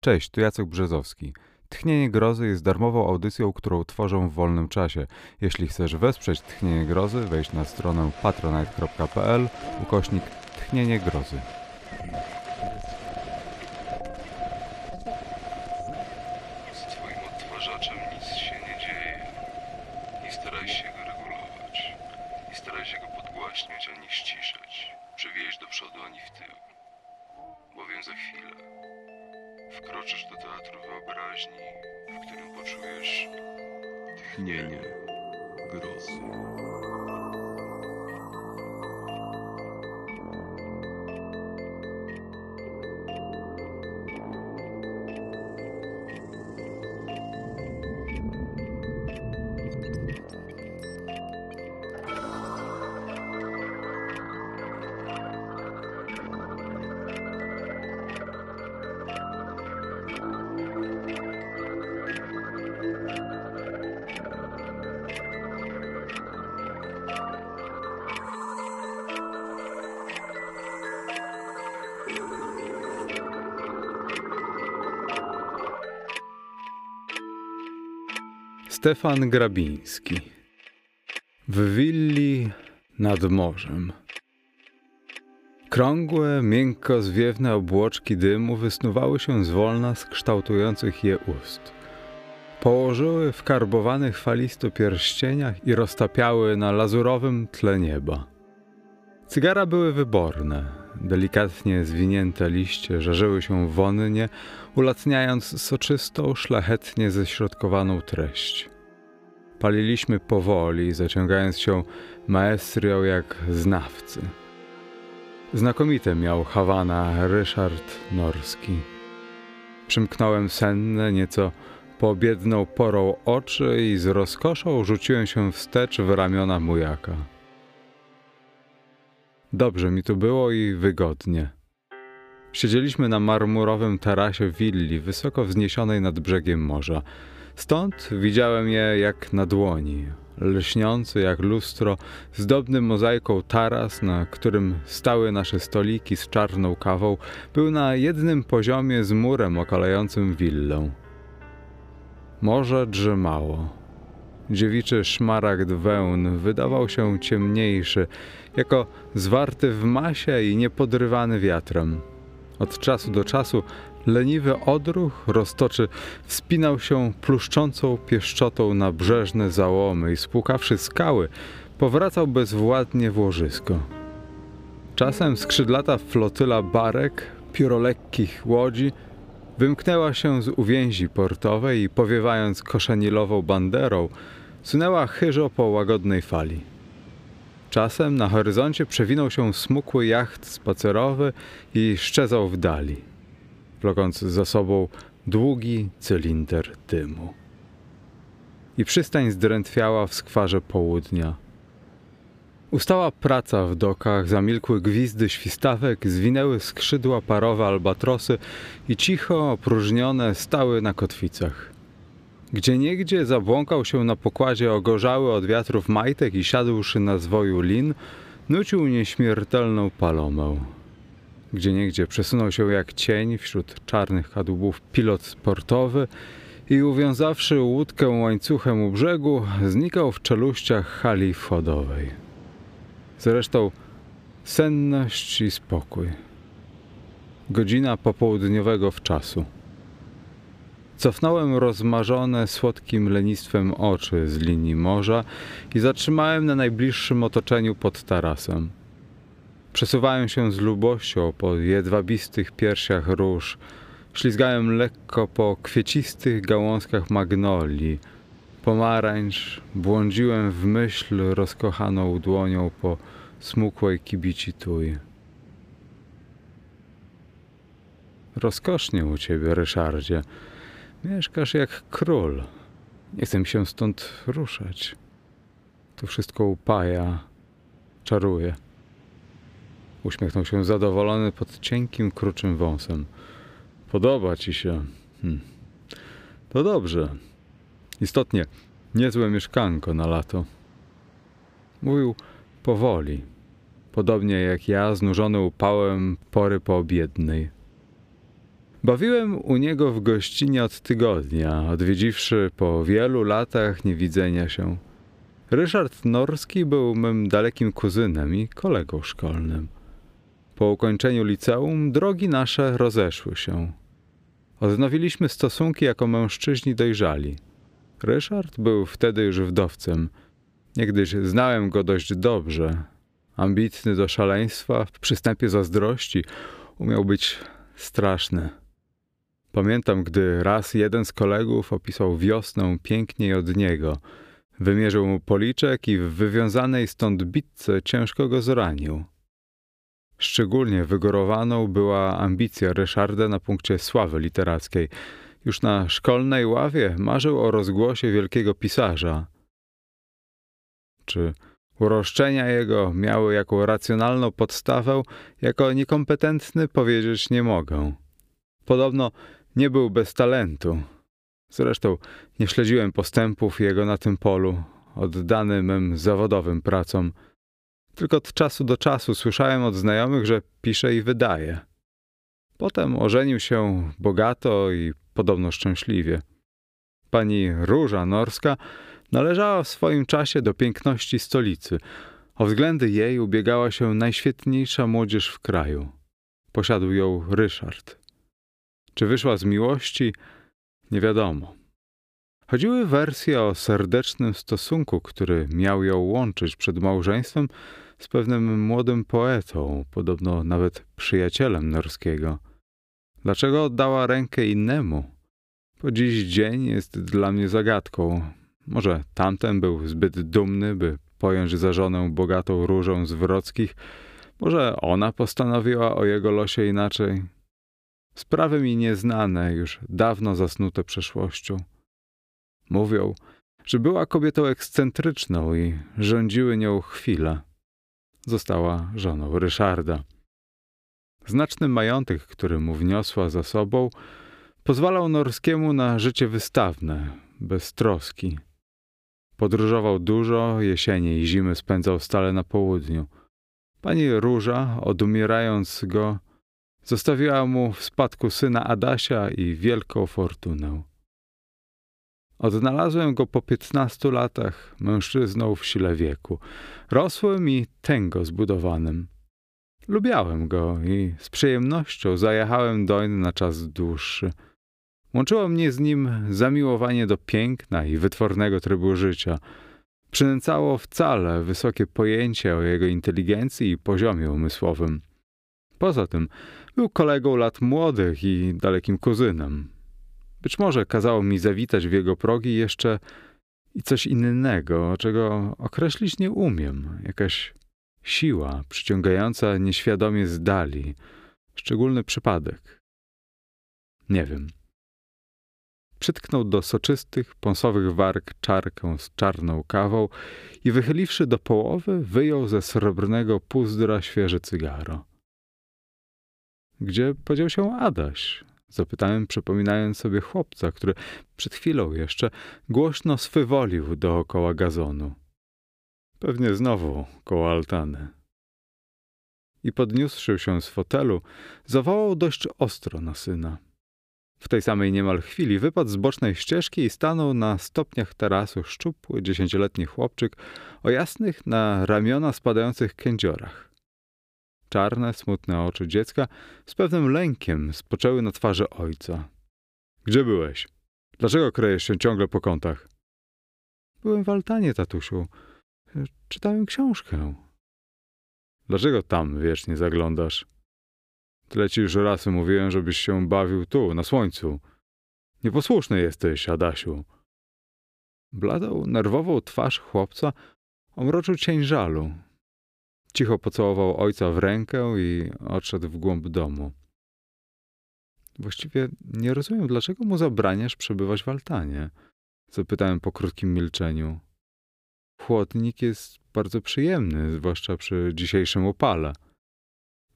Cześć, tu Jacek Brzezowski. Tchnienie Grozy jest darmową audycją, którą tworzę w wolnym czasie. Jeśli chcesz wesprzeć Tchnienie Grozy, wejdź na stronę patronite.pl ukośnik Tchnienie Grozy. Stefan Grabiński W willi nad morzem Krągłe, miękko zwiewne obłoczki dymu wysnuwały się zwolna z kształtujących je ust. Położyły w karbowanych falisto pierścieniach i roztapiały na lazurowym tle nieba. Cygara były wyborne. Delikatnie zwinięte liście żarzyły się wonnie, ulacniając soczystą, szlachetnie ześrodkowaną treść. Paliliśmy powoli, zaciągając się maestrią jak znawcy. Znakomite miał Hawana Ryszard Norski. Przymknąłem senne, nieco poobiedną porą oczy i z rozkoszą rzuciłem się wstecz w ramiona mujaka. Dobrze mi tu było i wygodnie. Siedzieliśmy na marmurowym tarasie willi, wysoko wzniesionej nad brzegiem morza. Stąd widziałem je jak na dłoni. Lśniący jak lustro, zdobny mozaiką taras, na którym stały nasze stoliki z czarną kawą, był na jednym poziomie z murem okalającym willę. Morze drzemało. Dziewiczy szmaragd wełn wydawał się ciemniejszy, jako zwarty w masie i niepodrywany wiatrem. Od czasu do czasu leniwy odruch roztoczy wspinał się pluszczącą pieszczotą na brzeżne załomy i spłukawszy skały, powracał bezwładnie w łożysko. Czasem skrzydlata flotyla barek, piórolekkich łodzi, wymknęła się z uwięzi portowej i powiewając koszenilową banderą, sunęła chyżo po łagodnej fali. Czasem na horyzoncie przewinął się smukły jacht spacerowy i szczezał w dali, wlokąc za sobą długi cylinder dymu. I przystań zdrętwiała w skwarze południa. Ustała praca w dokach, zamilkły gwizdy świstawek, zwinęły skrzydła parowe albatrosy i cicho opróżnione stały na kotwicach. Gdzie niegdzie zabłąkał się na pokładzie ogorzały od wiatrów majtek i siadłszy na zwoju lin, nucił nieśmiertelną palomę. Gdzie niegdzie przesunął się jak cień wśród czarnych kadłubów pilot sportowy i uwiązawszy łódkę łańcuchem u brzegu, znikał w czeluściach hali wchodowej. Zresztą senność i spokój. Godzina popołudniowego wczasu. Cofnąłem rozmarzone słodkim lenistwem oczy z linii morza i zatrzymałem na najbliższym otoczeniu pod tarasem. Przesuwałem się z lubością po jedwabistych piersiach róż, ślizgałem lekko po kwiecistych gałązkach magnolii, pomarańcz, błądziłem w myśl rozkochaną dłonią po smukłej kibici tuj. Rozkosznie u ciebie, Ryszardzie. Mieszkasz jak król. Nie chcę się stąd ruszać. To wszystko upaja, czaruje. Uśmiechnął się zadowolony pod cienkim, kruczym wąsem. Podoba ci się. Hm. To dobrze. Istotnie, niezłe mieszkanko na lato. Mówił powoli, podobnie jak ja, znużony upałem pory poobiednej. Bawiłem u niego w gościnie od tygodnia, odwiedziwszy po wielu latach niewidzenia się. Ryszard Norski był mym dalekim kuzynem i kolegą szkolnym. Po ukończeniu liceum drogi nasze rozeszły się. Odnowiliśmy stosunki jako mężczyźni dojrzali. Ryszard był wtedy już wdowcem. Niegdyś znałem go dość dobrze. Ambitny do szaleństwa, w przystępie zazdrości, umiał być straszny. Pamiętam, gdy raz jeden z kolegów opisał wiosnę piękniej od niego. Wymierzył mu policzek i w wywiązanej stąd bitce ciężko go zranił. Szczególnie wygorowaną była ambicja Ryszarda na punkcie sławy literackiej. Już na szkolnej ławie marzył o rozgłosie wielkiego pisarza. Czy uroszczenia jego miały jaką racjonalną podstawę, jako niekompetentny powiedzieć nie mogę. Podobno nie był bez talentu. Zresztą nie śledziłem postępów jego na tym polu, oddany mym zawodowym pracom. Tylko od czasu do czasu słyszałem od znajomych, że pisze i wydaje. Potem ożenił się bogato i podobno szczęśliwie. Pani Róża Norska należała w swoim czasie do piękności stolicy. O względy jej ubiegała się najświetniejsza młodzież w kraju. Posiadł ją Ryszard. Czy wyszła z miłości? Nie wiadomo. Chodziły wersje o serdecznym stosunku, który miał ją łączyć przed małżeństwem z pewnym młodym poetą, podobno nawet przyjacielem Norskiego. Dlaczego oddała rękę innemu? Po dziś dzień jest dla mnie zagadką. Może tamten był zbyt dumny, by pojąć za żonę bogatą różą z Wrockich, może ona postanowiła o jego losie inaczej. Sprawy mi nieznane, już dawno zasnute przeszłością. Mówią, że była kobietą ekscentryczną i rządziły nią chwilę. Została żoną Ryszarda. Znaczny majątek, który mu wniosła za sobą, pozwalał Norskiemu na życie wystawne, bez troski. Podróżował dużo, jesienie i zimy spędzał stale na południu. Pani Róża, odumierając go, zostawiła mu w spadku syna Adasia i wielką fortunę. Odnalazłem go po piętnastu latach, mężczyzną w sile wieku, rosłym i tęgo zbudowanym. Lubiałem go i z przyjemnością zajechałem doń na czas dłuższy. Łączyło mnie z nim zamiłowanie do piękna i wytwornego trybu życia. Przynęcało wcale wysokie pojęcie o jego inteligencji i poziomie umysłowym. Poza tym był kolegą lat młodych i dalekim kuzynem. Być może kazało mi zawitać w jego progi jeszcze i coś innego, czego określić nie umiem. Jakaś siła przyciągająca nieświadomie z dali. Szczególny przypadek. Nie wiem. Przytknął do soczystych, pąsowych warg czarkę z czarną kawą i wychyliwszy do połowy, wyjął ze srebrnego puzdra świeże cygaro. Gdzie podział się Adaś? Zapytałem, przypominając sobie chłopca, który przed chwilą jeszcze głośno swywolił dookoła gazonu. Pewnie znowu koło altany. I podniósłszy się z fotelu, zawołał dość ostro na syna. W tej samej niemal chwili wypadł z bocznej ścieżki i stanął na stopniach tarasu szczupły, dziesięcioletni chłopczyk o jasnych na ramiona spadających kędziorach. Czarne, smutne oczy dziecka z pewnym lękiem spoczęły na twarzy ojca. Gdzie byłeś? Dlaczego krejesz się ciągle po kątach? Byłem w altanie, tatusiu. Czytałem książkę. Dlaczego tam wiecznie zaglądasz? Tyle ci już raz mówiłem, żebyś się bawił tu, na słońcu. Nieposłuszny jesteś, Adasiu. Bladą, nerwową twarz chłopca omroczył cień żalu. Cicho pocałował ojca w rękę i odszedł w głąb domu. Właściwie nie rozumiem, dlaczego mu zabraniasz przebywać w altanie. Zapytałem po krótkim milczeniu. Chłodnik jest bardzo przyjemny, zwłaszcza przy dzisiejszym upale.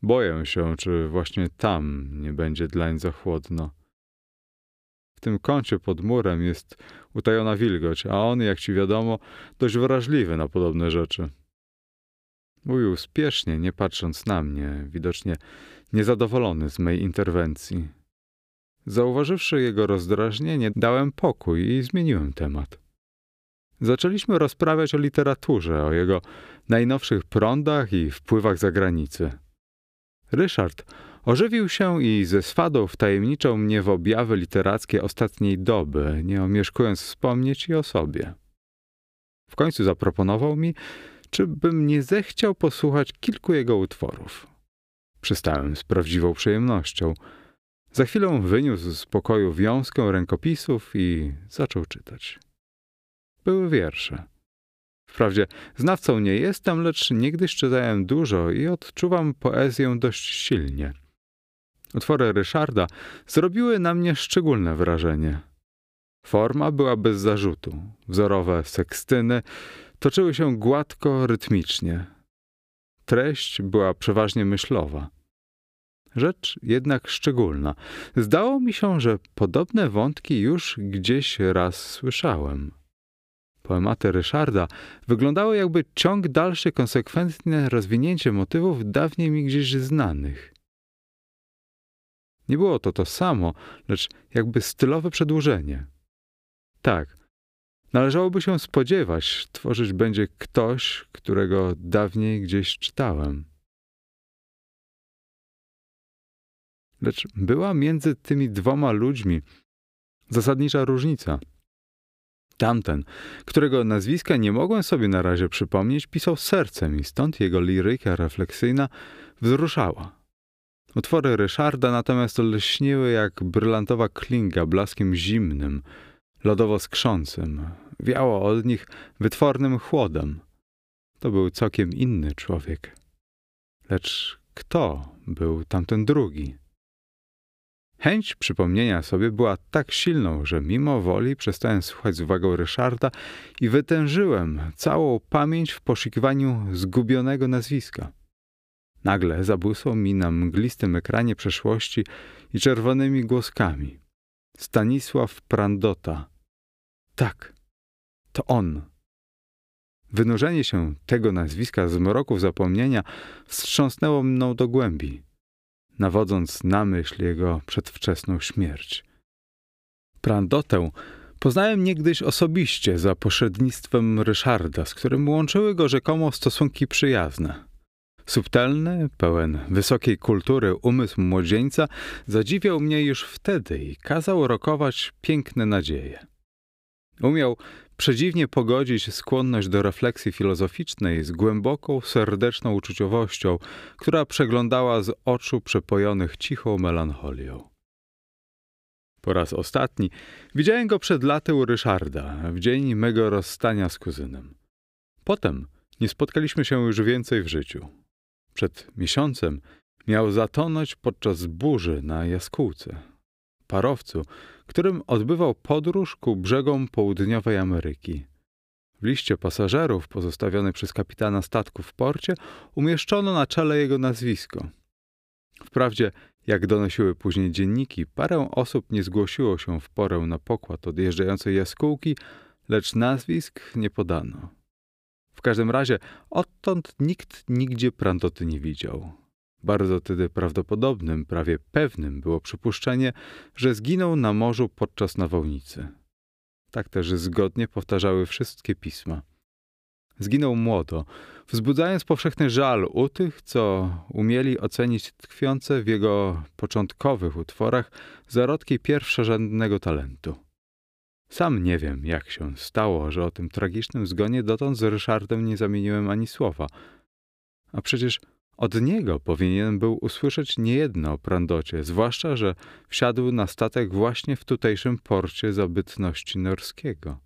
Boję się, czy właśnie tam nie będzie dlań za chłodno. W tym kącie pod murem jest utajona wilgoć, a on, jak ci wiadomo, dość wrażliwy na podobne rzeczy. Mówił spiesznie, nie patrząc na mnie, widocznie niezadowolony z mej interwencji. Zauważywszy jego rozdrażnienie, dałem pokój i zmieniłem temat. Zaczęliśmy rozprawiać o literaturze, o jego najnowszych prądach i wpływach zagranicy. Ryszard ożywił się i ze swadą wtajemniczał mnie w objawy literackie ostatniej doby, nie omieszkując wspomnieć i o sobie. W końcu zaproponował mi, czy bym nie zechciał posłuchać kilku jego utworów. Przystałem z prawdziwą przyjemnością. Za chwilę wyniósł z pokoju wiązkę rękopisów i zaczął czytać. Były wiersze. Wprawdzie znawcą nie jestem, lecz niegdyś czytałem dużo i odczuwam poezję dość silnie. Utwory Ryszarda zrobiły na mnie szczególne wrażenie. Forma była bez zarzutu. Wzorowe sekstyny toczyły się gładko, rytmicznie. Treść była przeważnie myślowa. Rzecz jednak szczególna. Zdało mi się, że podobne wątki już gdzieś raz słyszałem. Poematy Ryszarda wyglądały jakby ciąg dalszy, konsekwentne rozwinięcie motywów dawniej mi gdzieś znanych. Nie było to to samo, lecz jakby stylowe przedłużenie. Tak, należałoby się spodziewać, tworzyć będzie ktoś, którego dawniej gdzieś czytałem. Lecz była między tymi dwoma ludźmi zasadnicza różnica. Tamten, którego nazwiska nie mogłem sobie na razie przypomnieć, pisał sercem i stąd jego liryka refleksyjna wzruszała. Utwory Ryszarda natomiast lśniły jak brylantowa klinga blaskiem zimnym, lodowo skrzącym. Wiało od nich wytwornym chłodem. To był całkiem inny człowiek. Lecz kto był tamten drugi? Chęć przypomnienia sobie była tak silną, że mimo woli przestałem słuchać z uwagą Ryszarda i wytężyłem całą pamięć w poszukiwaniu zgubionego nazwiska. Nagle zabłysło mi na mglistym ekranie przeszłości i czerwonymi głoskami. Stanisław Prandota. Tak, to on. Wynurzenie się tego nazwiska z mroków zapomnienia wstrząsnęło mną do głębi nawodząc na myśl jego przedwczesną śmierć. Prandotę poznałem niegdyś osobiście za pośrednictwem Ryszarda, z którym łączyły go rzekomo stosunki przyjazne. Subtelny, pełen wysokiej kultury umysł młodzieńca zadziwiał mnie już wtedy i kazał rokować piękne nadzieje. Umiał przedziwnie pogodzić skłonność do refleksji filozoficznej z głęboką, serdeczną uczuciowością, która przeglądała z oczu przepojonych cichą melancholią. Po raz ostatni widziałem go przed laty u Ryszarda, w dzień mego rozstania z kuzynem. Potem nie spotkaliśmy się już więcej w życiu. Przed miesiącem miał zatonąć podczas burzy na jaskółce parowcu, którym odbywał podróż ku brzegom południowej Ameryki. W liście pasażerów pozostawiony przez kapitana statku w porcie umieszczono na czele jego nazwisko. Wprawdzie, jak donosiły później dzienniki, parę osób nie zgłosiło się w porę na pokład odjeżdżającej jaskółki, lecz nazwisk nie podano. W każdym razie odtąd nikt nigdzie Prandoty nie widział. Bardzo wtedy prawdopodobnym, prawie pewnym było przypuszczenie, że zginął na morzu podczas nawałnicy. Tak też zgodnie powtarzały wszystkie pisma. Zginął młodo, wzbudzając powszechny żal u tych, co umieli ocenić tkwiące w jego początkowych utworach zarodki pierwszorzędnego talentu. Sam nie wiem, jak się stało, że o tym tragicznym zgonie dotąd z Ryszardem nie zamieniłem ani słowa. A przecież od niego powinien był usłyszeć niejedno o Prandocie, zwłaszcza, że wsiadł na statek właśnie w tutejszym porcie zabytności norskiego.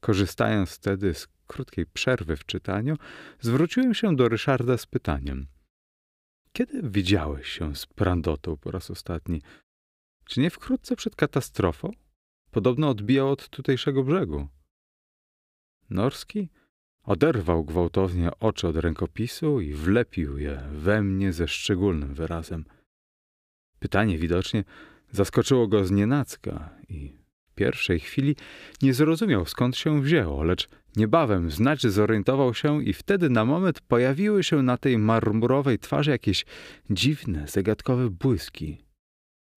Korzystając wtedy z krótkiej przerwy w czytaniu, zwróciłem się do Ryszarda z pytaniem. Kiedy widziałeś się z Prandotą po raz ostatni? Czy nie wkrótce przed katastrofą? Podobno odbijał od tutejszego brzegu. Norski Oderwał gwałtownie oczy od rękopisu i wlepił je we mnie ze szczególnym wyrazem. Pytanie widocznie zaskoczyło go znienacka i w pierwszej chwili nie zrozumiał skąd się wzięło, lecz niebawem znać zorientował się i wtedy na moment pojawiły się na tej marmurowej twarzy jakieś dziwne, zagadkowe błyski.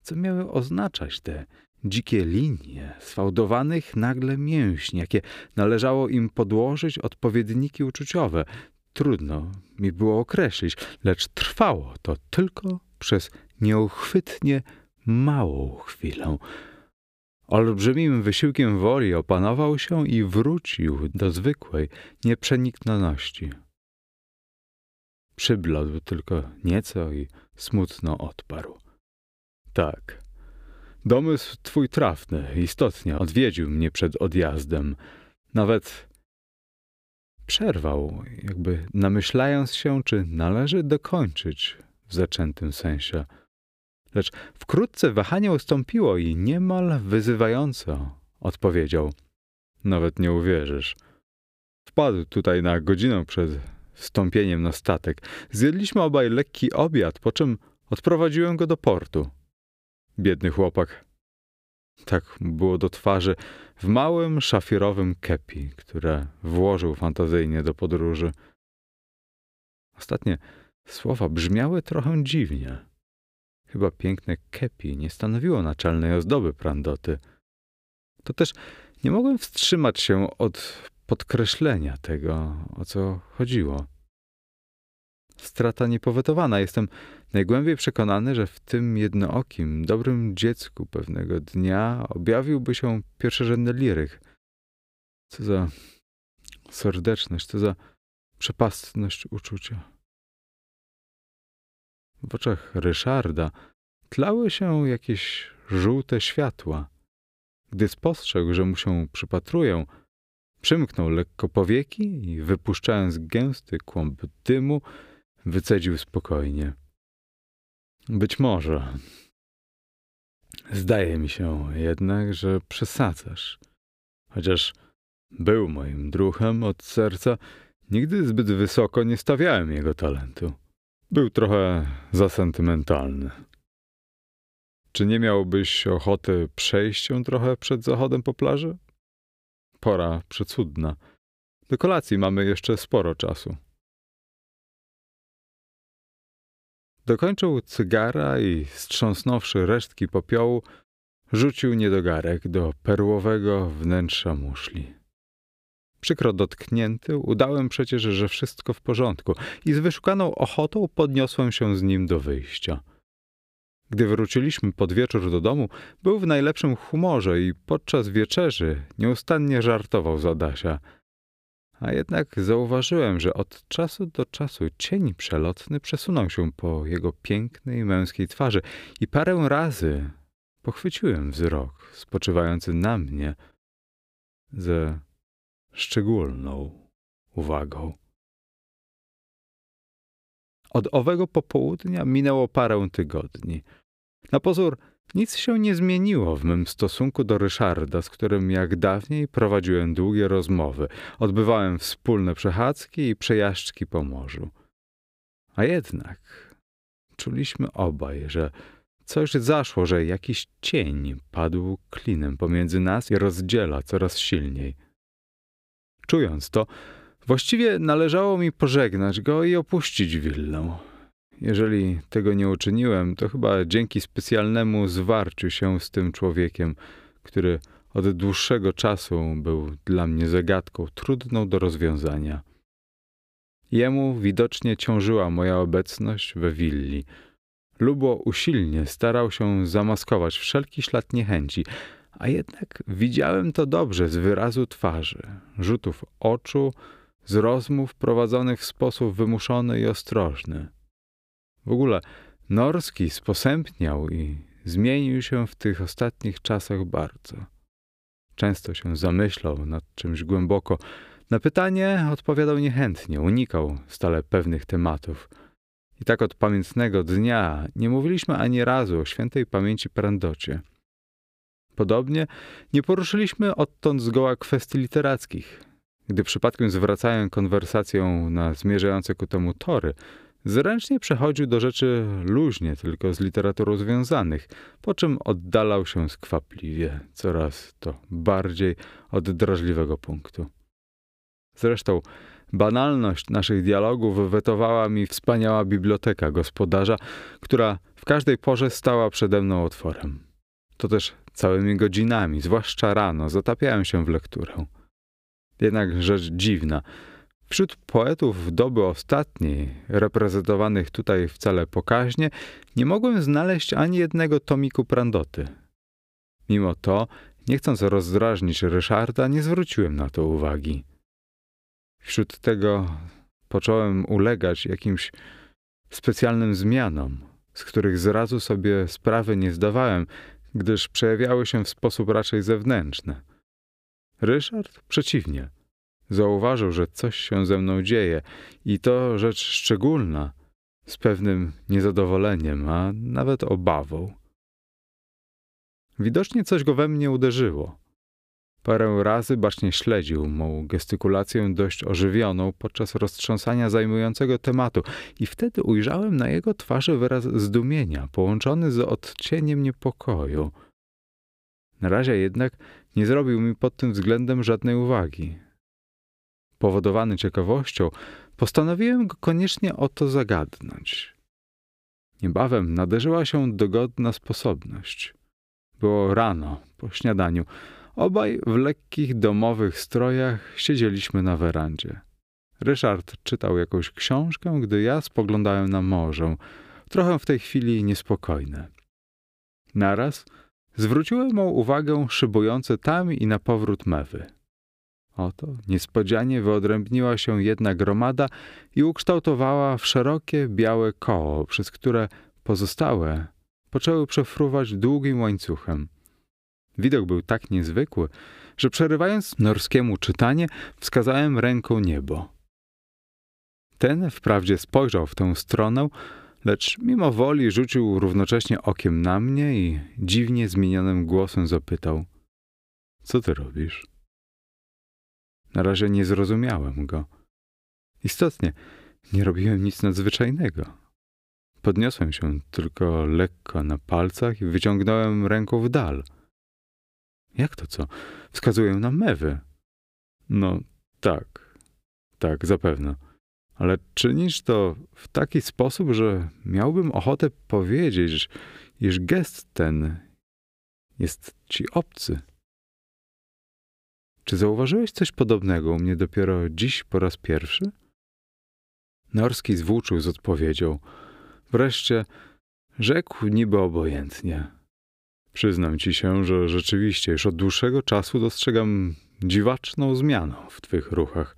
Co miały oznaczać te dzikie linie sfałdowanych nagle mięśni, jakie należało im podłożyć odpowiedniki uczuciowe? Trudno mi było określić, lecz trwało to tylko przez nieuchwytnie małą chwilę. Olbrzymim wysiłkiem woli opanował się i wrócił do zwykłej nieprzeniknioności. Przybladł tylko nieco i smutno odparł. Tak, domysł twój trafny istotnie odwiedził mnie przed odjazdem. Nawet przerwał, jakby namyślając się, czy należy dokończyć w zaczętym sensie. Lecz wkrótce wahanie ustąpiło i niemal wyzywająco odpowiedział. Nawet nie uwierzysz. Wpadł tutaj na godzinę przed wstąpieniem na statek. Zjedliśmy obaj lekki obiad, po czym odprowadziłem go do portu. Biedny chłopak. Tak było do twarzy w małym szafirowym kepi, które włożył fantazyjnie do podróży. Ostatnie słowa brzmiały trochę dziwnie. Chyba piękne kepi nie stanowiło naczelnej ozdoby prandoty. To też nie mogłem wstrzymać się od podkreślenia tego, o co chodziło. Strata niepowetowana. Jestem najgłębiej przekonany, że w tym jednookim, dobrym dziecku pewnego dnia objawiłby się pierwszorzędny lirych. Co za serdeczność, co za przepastność uczucia. W oczach Ryszarda tlały się jakieś żółte światła. Gdy spostrzegł, że mu się przypatruję, przymknął lekko powieki i wypuszczając gęsty kłąb dymu, wycedził spokojnie. Być może. Zdaje mi się jednak, że przesadzasz. Chociaż był moim druhem od serca, nigdy zbyt wysoko nie stawiałem jego talentu. Był trochę za sentymentalny. Czy nie miałbyś ochoty przejść się trochę przed zachodem po plaży? Pora przecudna. Do kolacji mamy jeszcze sporo czasu. Dokończył cygara i strząsnąwszy resztki popiołu, rzucił niedogarek do perłowego wnętrza muszli. Przykro dotknięty, udałem przecież, że wszystko w porządku i z wyszukaną ochotą podniosłem się z nim do wyjścia. Gdy wróciliśmy pod wieczór do domu, był w najlepszym humorze i podczas wieczerzy nieustannie żartował z Adasia. A jednak zauważyłem, że od czasu do czasu cień przelotny przesunął się po jego pięknej męskiej twarzy i parę razy pochwyciłem wzrok spoczywający na mnie ze szczególną uwagą. Od owego popołudnia minęło parę tygodni. Na pozór nic się nie zmieniło w mym stosunku do Ryszarda, z którym jak dawniej prowadziłem długie rozmowy, odbywałem wspólne przechadzki i przejażdżki po morzu. A jednak czuliśmy obaj, że coś zaszło, że jakiś cień padł klinem pomiędzy nas i rozdziela coraz silniej. Czując to, właściwie należało mi pożegnać go i opuścić willę. Jeżeli tego nie uczyniłem, to chyba dzięki specjalnemu zwarciu się z tym człowiekiem, który od dłuższego czasu był dla mnie zagadką trudną do rozwiązania. Jemu widocznie ciążyła moja obecność we willi. Lubo usilnie starał się zamaskować wszelki ślad niechęci, a jednak widziałem to dobrze z wyrazu twarzy, rzutów oczu, z rozmów prowadzonych w sposób wymuszony i ostrożny. W ogóle Norski sposępniał i zmienił się w tych ostatnich czasach bardzo. Często się zamyślał nad czymś głęboko. Na pytanie odpowiadał niechętnie, unikał stale pewnych tematów. I tak od pamiętnego dnia nie mówiliśmy ani razu o świętej pamięci Prandocie. Podobnie nie poruszyliśmy odtąd zgoła kwestii literackich. Gdy przypadkiem zwracałem konwersację na zmierzające ku temu tory, zręcznie przechodził do rzeczy luźnie, tylko z literaturą związanych, po czym oddalał się skwapliwie, coraz to bardziej od drażliwego punktu. Zresztą banalność naszych dialogów wetowała mi wspaniała biblioteka gospodarza, która w każdej porze stała przede mną otworem. To też całymi godzinami, zwłaszcza rano, zatapiałem się w lekturę. Jednak rzecz dziwna. Wśród poetów doby ostatniej, reprezentowanych tutaj wcale pokaźnie, nie mogłem znaleźć ani jednego tomiku Prandoty. Mimo to, nie chcąc rozdrażnić Ryszarda, nie zwróciłem na to uwagi. Wśród tego począłem ulegać jakimś specjalnym zmianom, z których zrazu sobie sprawy nie zdawałem, gdyż przejawiały się w sposób raczej zewnętrzny. Ryszard przeciwnie. Zauważył, że coś się ze mną dzieje i to rzecz szczególna, z pewnym niezadowoleniem, a nawet obawą. Widocznie coś go we mnie uderzyło. Parę razy bacznie śledził mą gestykulację dość ożywioną podczas roztrząsania zajmującego tematu i wtedy ujrzałem na jego twarzy wyraz zdumienia, połączony z odcieniem niepokoju. Na razie jednak nie zrobił mi pod tym względem żadnej uwagi. Powodowany ciekawością, postanowiłem go koniecznie o to zagadnąć. Niebawem naderzyła się dogodna sposobność. Było rano, po śniadaniu. Obaj w lekkich domowych strojach siedzieliśmy na werandzie. Ryszard czytał jakąś książkę, gdy ja spoglądałem na morze, trochę w tej chwili niespokojne. Naraz zwróciłem mu uwagę szybujące tam i na powrót mewy. Oto niespodzianie wyodrębniła się jedna gromada i ukształtowała w szerokie, białe koło, przez które pozostałe poczęły przefruwać długim łańcuchem. Widok był tak niezwykły, że przerywając norskiemu czytanie, wskazałem ręką niebo. Ten wprawdzie spojrzał w tę stronę, lecz mimo woli rzucił równocześnie okiem na mnie i dziwnie zmienionym głosem zapytał: Co ty robisz? Na razie nie zrozumiałem go. Istotnie, nie robiłem nic nadzwyczajnego. Podniosłem się tylko lekko na palcach i wyciągnąłem ręką w dal. Jak to co? Wskazuję na mewy. No tak, tak, zapewne. Ale czynisz to w taki sposób, że miałbym ochotę powiedzieć, iż gest ten jest ci obcy. Czy zauważyłeś coś podobnego u mnie dopiero dziś po raz pierwszy? Norski zwłóczył z odpowiedzią. Wreszcie rzekł niby obojętnie. Przyznam ci się, że rzeczywiście już od dłuższego czasu dostrzegam dziwaczną zmianę w twych ruchach.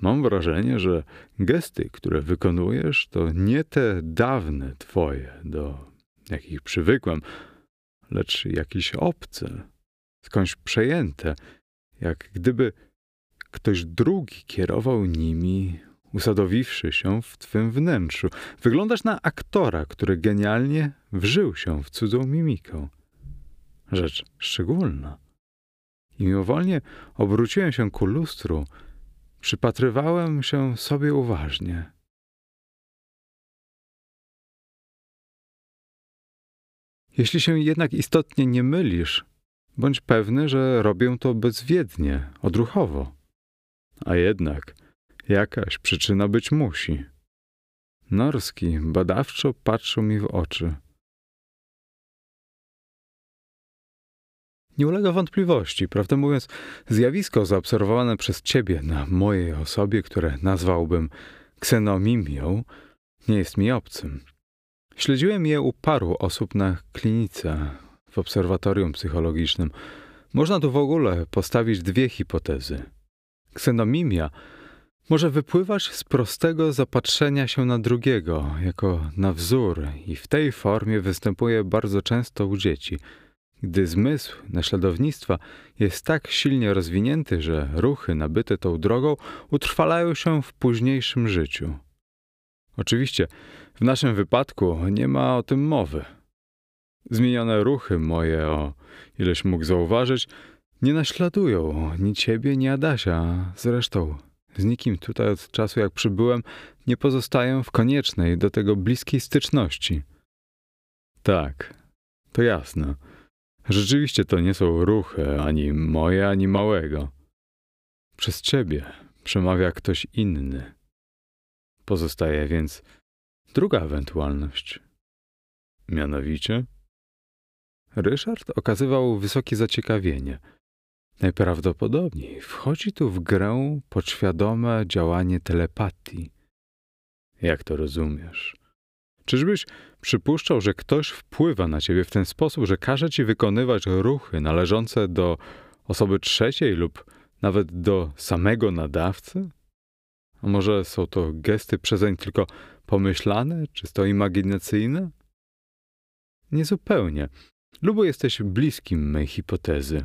Mam wrażenie, że gesty, które wykonujesz, to nie te dawne twoje, do jakich przywykłem, lecz jakieś obce, skądś przejęte, jak gdyby ktoś drugi kierował nimi, usadowiwszy się w twym wnętrzu. Wyglądasz na aktora, który genialnie wżył się w cudzą mimikę. Rzecz szczególna. I mimowolnie obróciłem się ku lustru, przypatrywałem się sobie uważnie. Jeśli się jednak istotnie nie mylisz, bądź pewny, że robię to bezwiednie, odruchowo. A jednak jakaś przyczyna być musi. Norski badawczo patrzył mi w oczy. Nie ulega wątpliwości, prawdę mówiąc, zjawisko zaobserwowane przez ciebie na mojej osobie, które nazwałbym ksenomimią, nie jest mi obcym. Śledziłem je u paru osób na klinice, obserwatorium psychologicznym. Można tu w ogóle postawić dwie hipotezy. Ksenomimia może wypływać z prostego zapatrzenia się na drugiego, jako na wzór, i w tej formie występuje bardzo często u dzieci, gdy zmysł naśladownictwa jest tak silnie rozwinięty, że ruchy nabyte tą drogą utrwalają się w późniejszym życiu. Oczywiście, w naszym wypadku nie ma o tym mowy. Zmienione ruchy moje, o ileś mógł zauważyć, nie naśladują ni ciebie, ni Adasia. Zresztą z nikim tutaj od czasu jak przybyłem nie pozostaję w koniecznej do tego bliskiej styczności. Tak, to jasne. Rzeczywiście to nie są ruchy ani moje, ani małego. Przez ciebie, przemawia ktoś inny. Pozostaje więc druga ewentualność. Mianowicie, Ryszard okazywał wysokie zaciekawienie. Najprawdopodobniej wchodzi tu w grę podświadome działanie telepatii. Jak to rozumiesz? Czyżbyś przypuszczał, że ktoś wpływa na ciebie w ten sposób, że każe ci wykonywać ruchy należące do osoby trzeciej lub nawet do samego nadawcy? A może są to gesty przezeń tylko pomyślane, czysto imaginacyjne? Niezupełnie. Lubo jesteś bliskim mej hipotezy.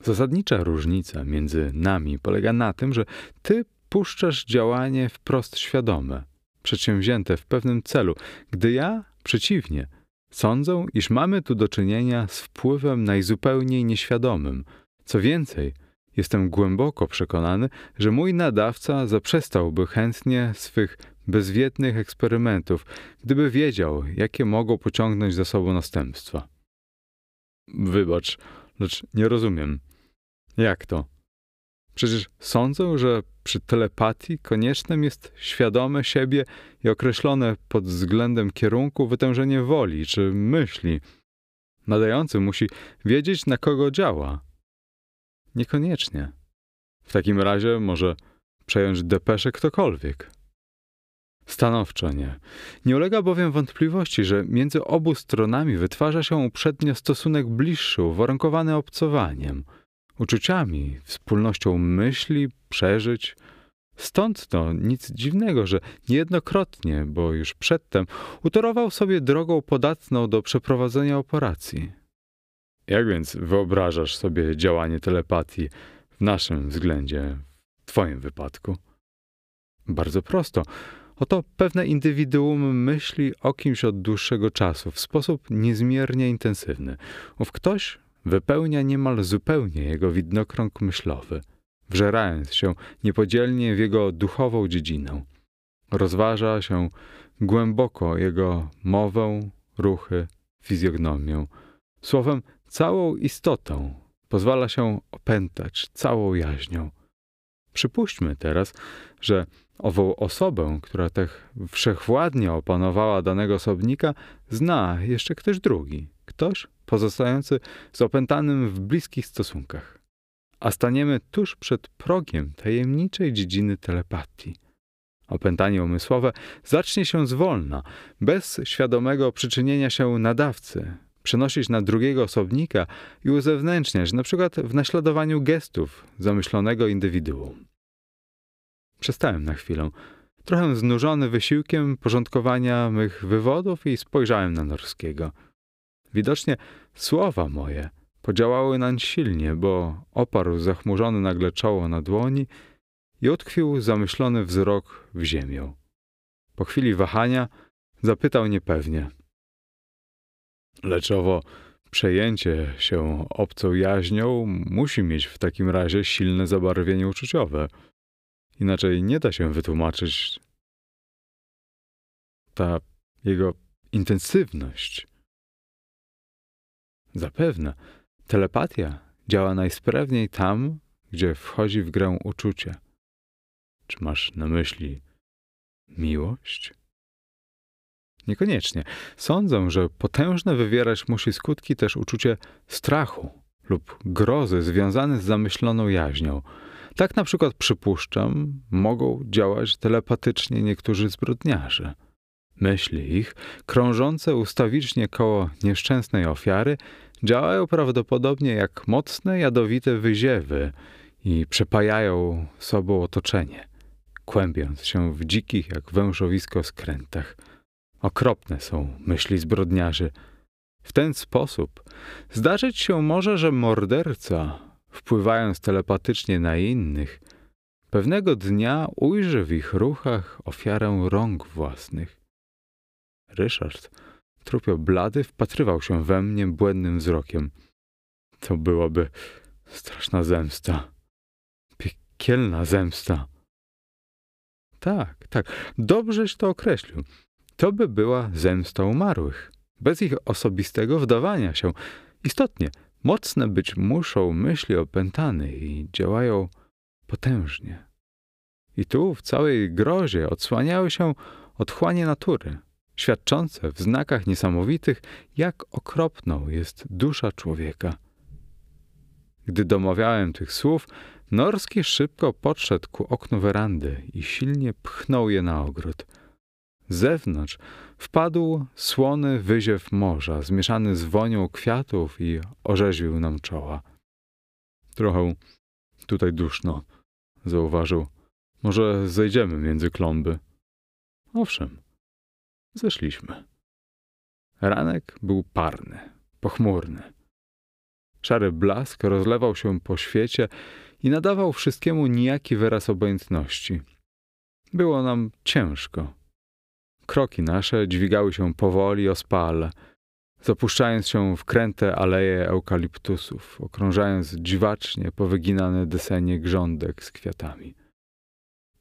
Zasadnicza różnica między nami polega na tym, że ty puszczasz działanie wprost świadome, przedsięwzięte w pewnym celu, gdy ja, przeciwnie, sądzę, iż mamy tu do czynienia z wpływem najzupełniej nieświadomym. Co więcej, jestem głęboko przekonany, że mój nadawca zaprzestałby chętnie swych bezwiednych eksperymentów, gdyby wiedział, jakie mogą pociągnąć za sobą następstwa. Wybacz, lecz nie rozumiem. Jak to? Przecież sądzę, że przy telepatii koniecznym jest świadome siebie i określone pod względem kierunku wytężenie woli czy myśli. Nadający musi wiedzieć, na kogo działa. Niekoniecznie. W takim razie może przejąć depeszę ktokolwiek. Stanowczo nie. Nie ulega bowiem wątpliwości, że między obu stronami wytwarza się uprzednio stosunek bliższy, uwarunkowany obcowaniem, uczuciami, wspólnością myśli, przeżyć. Stąd to nic dziwnego, że niejednokrotnie, bo już przedtem, utorował sobie drogą podatną do przeprowadzenia operacji. Jak więc wyobrażasz sobie działanie telepatii w naszym względzie, w Twoim wypadku? Bardzo prosto. Oto pewne indywiduum myśli o kimś od dłuższego czasu w sposób niezmiernie intensywny. Ów ktoś wypełnia niemal zupełnie jego widnokrąg myślowy, wżerając się niepodzielnie w jego duchową dziedzinę. Rozważa się głęboko jego mowę, ruchy, fizjognomię. Słowem, całą istotą pozwala się opętać całą jaźnią. Przypuśćmy teraz, że ową osobę, która tak wszechwładnie opanowała danego osobnika, zna jeszcze ktoś drugi, ktoś pozostający z opętanym w bliskich stosunkach. A staniemy tuż przed progiem tajemniczej dziedziny telepatii. Opętanie umysłowe zacznie się zwolna, bez świadomego przyczynienia się nadawcy, przenosić na drugiego osobnika i uzewnętrzniać, przykład w naśladowaniu gestów zamyślonego indywiduum. Przestałem na chwilę, trochę znużony wysiłkiem porządkowania mych wywodów i spojrzałem na Norskiego. Widocznie słowa moje podziałały nań silnie, bo oparł zachmurzony nagle czoło na dłoni i utkwił zamyślony wzrok w ziemię. Po chwili wahania zapytał niepewnie. Lecz owo przejęcie się obcą jaźnią musi mieć w takim razie silne zabarwienie uczuciowe. Inaczej nie da się wytłumaczyć ta jego intensywność. Zapewne telepatia działa najsprawniej tam, gdzie wchodzi w grę uczucie. Czy masz na myśli miłość? Niekoniecznie. Sądzę, że potężne wywierać musi skutki też uczucie strachu lub grozy związane z zamyśloną jaźnią. Tak na przykład przypuszczam, mogą działać telepatycznie niektórzy zbrodniarze. Myśli ich, krążące ustawicznie koło nieszczęsnej ofiary, działają prawdopodobnie jak mocne, jadowite wyziewy i przepajają sobą otoczenie, kłębiąc się w dzikich jak wężowisko skrętach. Okropne są myśli zbrodniarzy. W ten sposób zdarzyć się może, że morderca, wpływając telepatycznie na innych, pewnego dnia ujrzy w ich ruchach ofiarę rąk własnych. Ryszard, trupio blady, wpatrywał się we mnie błędnym wzrokiem. To byłaby straszna zemsta. Piekielna zemsta. Tak, tak, dobrześ to określił. To by była zemsta umarłych, bez ich osobistego wdawania się. Istotnie, mocne być muszą myśli opętanych i działają potężnie, I tu w całej grozie odsłaniały się otchłanie natury, świadczące w znakach niesamowitych, jak okropną jest dusza człowieka. Gdy domawiałem tych słów, Norski szybko podszedł ku oknu werandy i silnie pchnął je na ogród. Zewnątrz wpadł słony wyziew morza, zmieszany z wonią kwiatów i orzeźwił nam czoła. Trochę tutaj duszno, zauważył. Może zejdziemy między klomby. Owszem, zeszliśmy. Ranek był parny, pochmurny. Szary blask rozlewał się po świecie i nadawał wszystkiemu nijaki wyraz obojętności. Było nam ciężko. Kroki nasze dźwigały się powoli ospale, zapuszczając się w kręte aleje eukaliptusów, okrążając dziwacznie powyginane desenie grządek z kwiatami.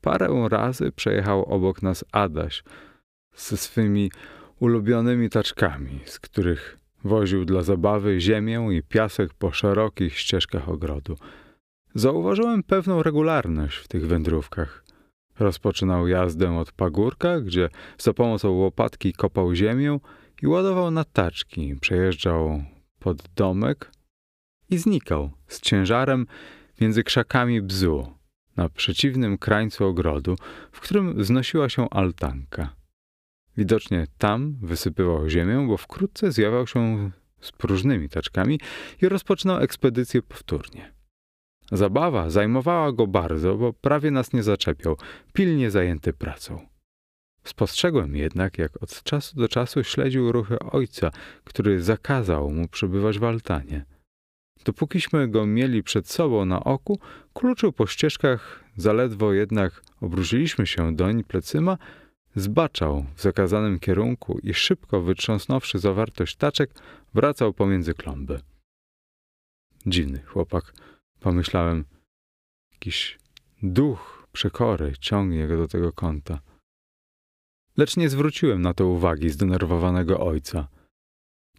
Parę razy przejechał obok nas Adaś ze swymi ulubionymi taczkami, z których woził dla zabawy ziemię i piasek po szerokich ścieżkach ogrodu. Zauważyłem pewną regularność w tych wędrówkach. Rozpoczynał jazdę od pagórka, gdzie za pomocą łopatki kopał ziemię i ładował na taczki, przejeżdżał pod domek i znikał z ciężarem między krzakami bzu na przeciwnym krańcu ogrodu, w którym wznosiła się altanka. Widocznie tam wysypywał ziemię, bo wkrótce zjawiał się z próżnymi taczkami i rozpoczynał ekspedycję powtórnie. Zabawa zajmowała go bardzo, bo prawie nas nie zaczepiał, pilnie zajęty pracą. Spostrzegłem jednak, jak od czasu do czasu śledził ruchy ojca, który zakazał mu przebywać w altanie. Dopókiśmy go mieli przed sobą na oku, kluczył po ścieżkach, zaledwo jednak obróciliśmy się doń plecyma, zbaczał w zakazanym kierunku i szybko wytrząsnąwszy zawartość taczek, wracał pomiędzy klomby. Dziwny chłopak, pomyślałem. Jakiś duch przekory ciągnie go do tego kąta. Lecz nie zwróciłem na to uwagi zdenerwowanego ojca.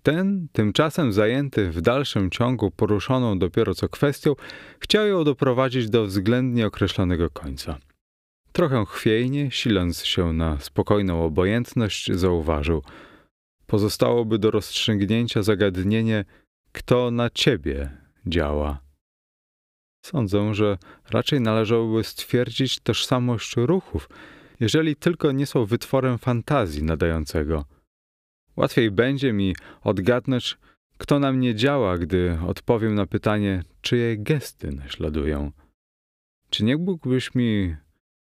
Ten, tymczasem zajęty w dalszym ciągu poruszoną dopiero co kwestią, chciał ją doprowadzić do względnie określonego końca. Trochę chwiejnie, siląc się na spokojną obojętność, zauważył. Pozostałoby do rozstrzygnięcia zagadnienie, kto na ciebie działa. Sądzę, że raczej należałoby stwierdzić tożsamość ruchów, jeżeli tylko nie są wytworem fantazji nadającego. Łatwiej będzie mi odgadnąć, kto na mnie działa, gdy odpowiem na pytanie, czyje gesty naśladują. Czy nie mógłbyś mi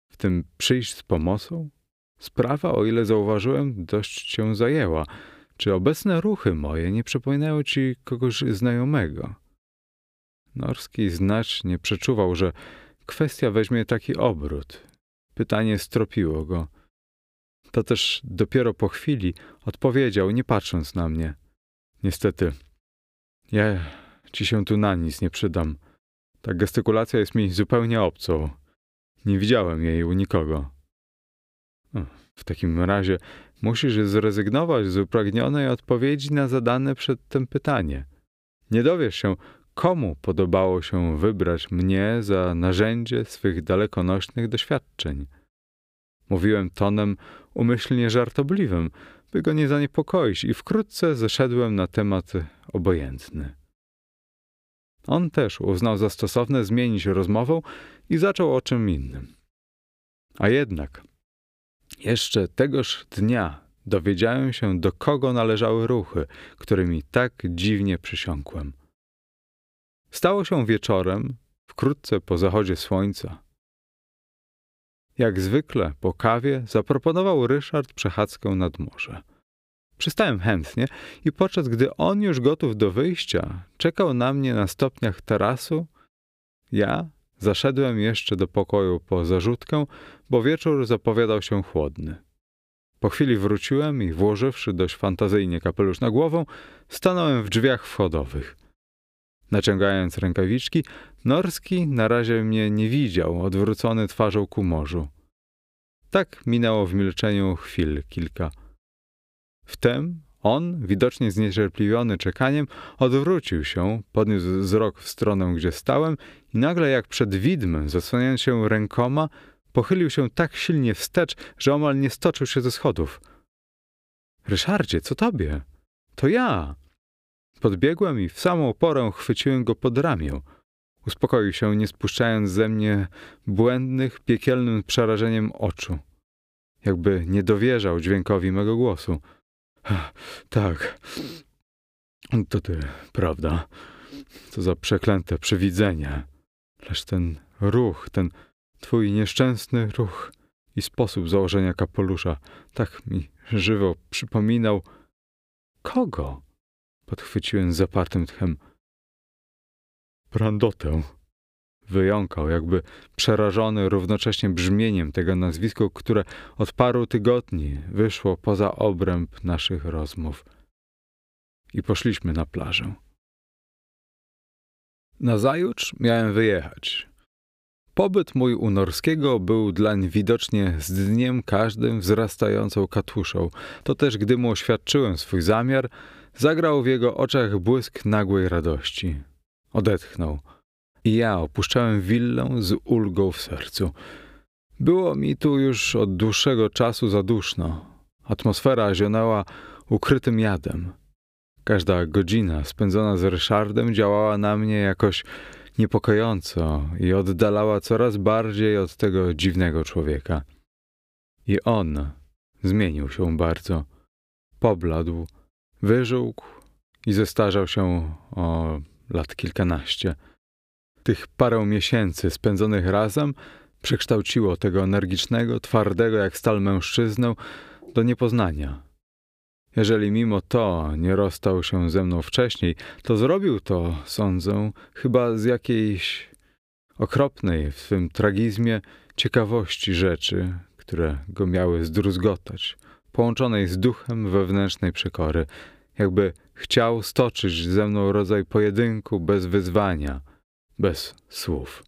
w tym przyjść z pomocą? Sprawa, o ile zauważyłem, dość cię zajęła. Czy obecne ruchy moje nie przypominają ci kogoś znajomego? Norski znacznie przeczuwał, że kwestia weźmie taki obrót. Pytanie stropiło go. To też dopiero po chwili odpowiedział, nie patrząc na mnie. Niestety, ja ci się tu na nic nie przydam. Ta gestykulacja jest mi zupełnie obcą. Nie widziałem jej u nikogo. W takim razie musisz zrezygnować z upragnionej odpowiedzi na zadane przedtem pytanie. Nie dowiesz się, komu podobało się wybrać mnie za narzędzie swych dalekonośnych doświadczeń. Mówiłem tonem umyślnie żartobliwym, by go nie zaniepokoić, i wkrótce zeszedłem na temat obojętny. On też uznał za stosowne zmienić rozmowę i zaczął o czym innym. A jednak, jeszcze tegoż dnia dowiedziałem się, do kogo należały ruchy, którymi tak dziwnie przysiąkłem. Stało się wieczorem, wkrótce po zachodzie słońca. Jak zwykle po kawie zaproponował Ryszard przechadzkę nad morze. Przystałem chętnie i podczas gdy on już gotów do wyjścia, czekał na mnie na stopniach tarasu, ja zaszedłem jeszcze do pokoju po zarzutkę, bo wieczór zapowiadał się chłodny. Po chwili wróciłem i włożywszy dość fantazyjnie kapelusz na głowę, stanąłem w drzwiach wchodowych – Naciągając rękawiczki, Norski na razie mnie nie widział, odwrócony twarzą ku morzu. Tak minęło w milczeniu chwil kilka. Wtem on, widocznie zniecierpliwiony czekaniem, odwrócił się, podniósł wzrok w stronę, gdzie stałem i nagle jak przed widmem, zasłaniając się rękoma, Pochylił się tak silnie wstecz, że omal nie stoczył się ze schodów. Ryszardzie, co tobie? To ja! Podbiegłem i w samą porę chwyciłem go pod ramię. Uspokoił się, nie spuszczając ze mnie błędnych, piekielnym przerażeniem oczu. Jakby nie dowierzał dźwiękowi mego głosu. Tak, to ty, prawda? Co za przeklęte przewidzenie. Lecz ten ruch, ten twój nieszczęsny ruch i sposób założenia kapelusza tak mi żywo przypominał. Kogo? Podchwyciłem z zapartym tchem. Brandotę. Wyjąkał, jakby przerażony równocześnie brzmieniem tego nazwiska, które od paru tygodni wyszło poza obręb naszych rozmów. I poszliśmy na plażę. Nazajutrz miałem wyjechać. Pobyt mój u Norskiego był dlań widocznie z dniem każdym wzrastającą katuszą. To też, gdy mu oświadczyłem swój zamiar, zagrał w jego oczach błysk nagłej radości. Odetchnął. I ja opuszczałem willę z ulgą w sercu. Było mi tu już od dłuższego czasu za duszno. Atmosfera zionęła ukrytym jadem. Każda godzina spędzona z Ryszardem działała na mnie jakoś niepokojąco i oddalała coraz bardziej od tego dziwnego człowieka. I on zmienił się bardzo. Pobladł, wyżółkł i zestarzał się o lat kilkanaście. Tych parę miesięcy spędzonych razem przekształciło tego energicznego, twardego jak stal mężczyznę do niepoznania. Jeżeli mimo to nie rozstał się ze mną wcześniej, to zrobił to, sądzę, chyba z jakiejś okropnej w swym tragizmie ciekawości rzeczy, które go miały zdruzgotać, połączonej z duchem wewnętrznej przekory, jakby chciał stoczyć ze mną rodzaj pojedynku bez wyzwania, bez słów.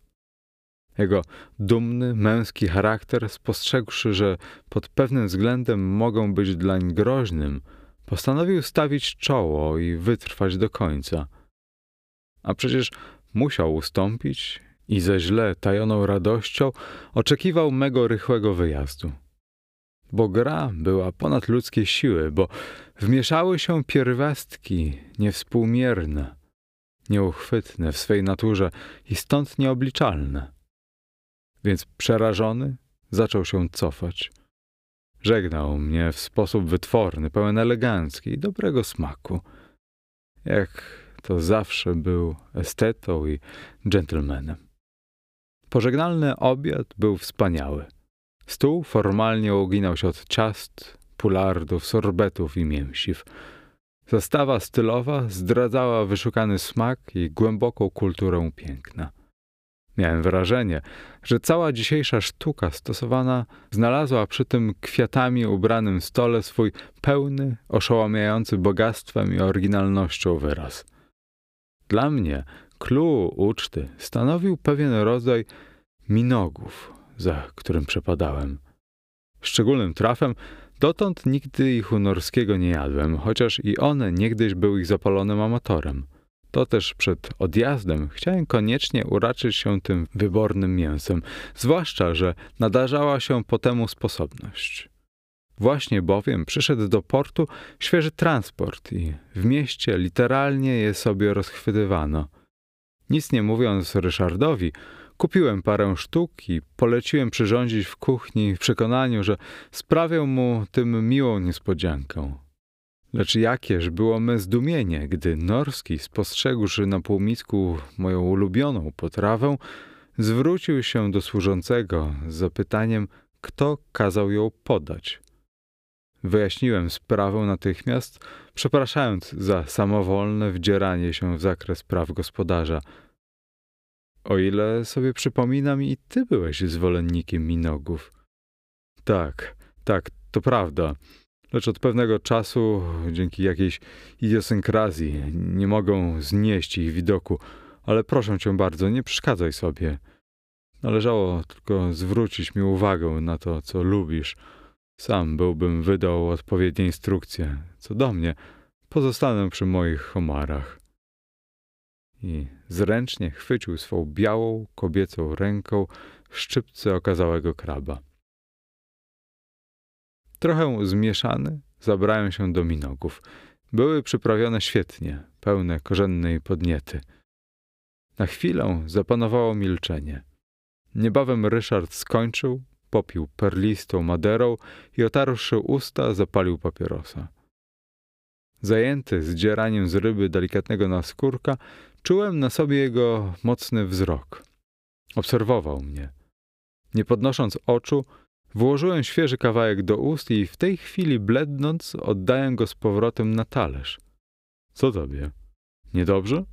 Jego dumny, męski charakter, spostrzegłszy, że pod pewnym względem mogą być dlań groźnym, postanowił stawić czoło i wytrwać do końca. A przecież musiał ustąpić i ze źle tajoną radością oczekiwał mego rychłego wyjazdu. Bo gra była ponad ludzkie siły, bo wmieszały się pierwiastki niewspółmierne, nieuchwytne w swej naturze i stąd nieobliczalne. Więc przerażony zaczął się cofać. Żegnał mnie w sposób wytworny, pełen elegancki i dobrego smaku. Jak to zawsze był estetą i dżentelmenem. Pożegnalny obiad był wspaniały. Stół formalnie uginał się od ciast, pulardów, sorbetów i mięsiw. Zastawa stylowa zdradzała wyszukany smak i głęboką kulturę piękna. Miałem wrażenie, że cała dzisiejsza sztuka stosowana znalazła przy tym kwiatami ubranym stole swój pełny, oszołamiający bogactwem i oryginalnością wyraz. Dla mnie clue uczty stanowił pewien rodzaj minogów, za którym przepadałem. Szczególnym trafem dotąd nigdy ich u Norskiego nie jadłem, chociaż i on niegdyś był ich zapalonym amatorem. To też przed odjazdem chciałem koniecznie uraczyć się tym wybornym mięsem, zwłaszcza, że nadarzała się po temu sposobność. Właśnie bowiem przyszedł do portu świeży transport i w mieście literalnie je sobie rozchwytywano. Nic nie mówiąc Ryszardowi, kupiłem parę sztuk i poleciłem przyrządzić w kuchni w przekonaniu, że sprawię mu tym miłą niespodziankę. Lecz jakież było me zdumienie, gdy Norski, spostrzegłszy na półmisku moją ulubioną potrawę, zwrócił się do służącego z zapytaniem, kto kazał ją podać. Wyjaśniłem sprawę natychmiast, przepraszając za samowolne wdzieranie się w zakres praw gospodarza. O ile sobie przypominam, i ty byłeś zwolennikiem minogów. Tak, tak, to prawda lecz od pewnego czasu, dzięki jakiejś idiosynkrazji, nie mogą znieść ich widoku. Ale proszę cię bardzo, nie przeszkadzaj sobie. Należało tylko zwrócić mi uwagę na to, co lubisz. Sam byłbym wydał odpowiednie instrukcje. Co do mnie, pozostanę przy moich homarach. I zręcznie chwycił swą białą, kobiecą ręką szczypce okazałego kraba. Trochę zmieszany, zabrałem się do minogów. Były przyprawione świetnie, pełne korzennej podniety. Na chwilę zapanowało milczenie. Niebawem Ryszard skończył, popił perlistą maderą i otarłszy usta, zapalił papierosa. Zajęty zdzieraniem z ryby delikatnego naskórka, czułem na sobie jego mocny wzrok. Obserwował mnie. Nie podnosząc oczu, włożyłem świeży kawałek do ust i w tej chwili blednąc oddałem go z powrotem na talerz. Co tobie? Niedobrze?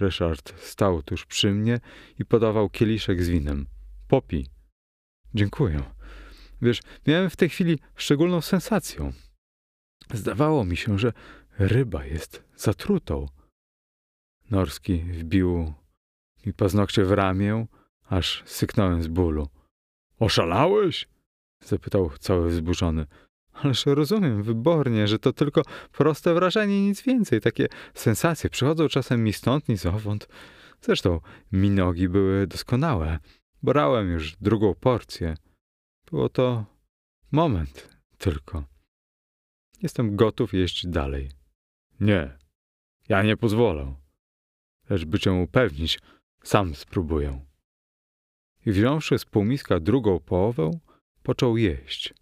Ryszard stał tuż przy mnie i podawał kieliszek z winem. Popi. Dziękuję. Wiesz, miałem w tej chwili szczególną sensację. Zdawało mi się, że ryba jest zatrutą. Norski wbił mi paznokcie w ramię, aż syknąłem z bólu. Oszalałeś? zapytał cały wzburzony. Ależ rozumiem wybornie, że to tylko proste wrażenie, nic więcej. Takie sensacje przychodzą czasem mi stąd, ni zowąd. Zresztą minogi były doskonałe. Brałem już drugą porcję. Było to moment tylko. Jestem gotów jeść dalej. Nie, ja nie pozwolę. Lecz by cię upewnić, sam spróbuję. I wziąwszy z półmiska drugą połowę, począł jeść.